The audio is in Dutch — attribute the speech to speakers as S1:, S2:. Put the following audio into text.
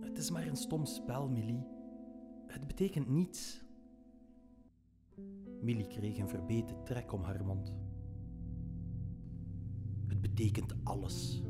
S1: Het is maar een stom spel, Millie. Het betekent niets. Millie kreeg een verbeten trek om haar mond. Het betekent alles.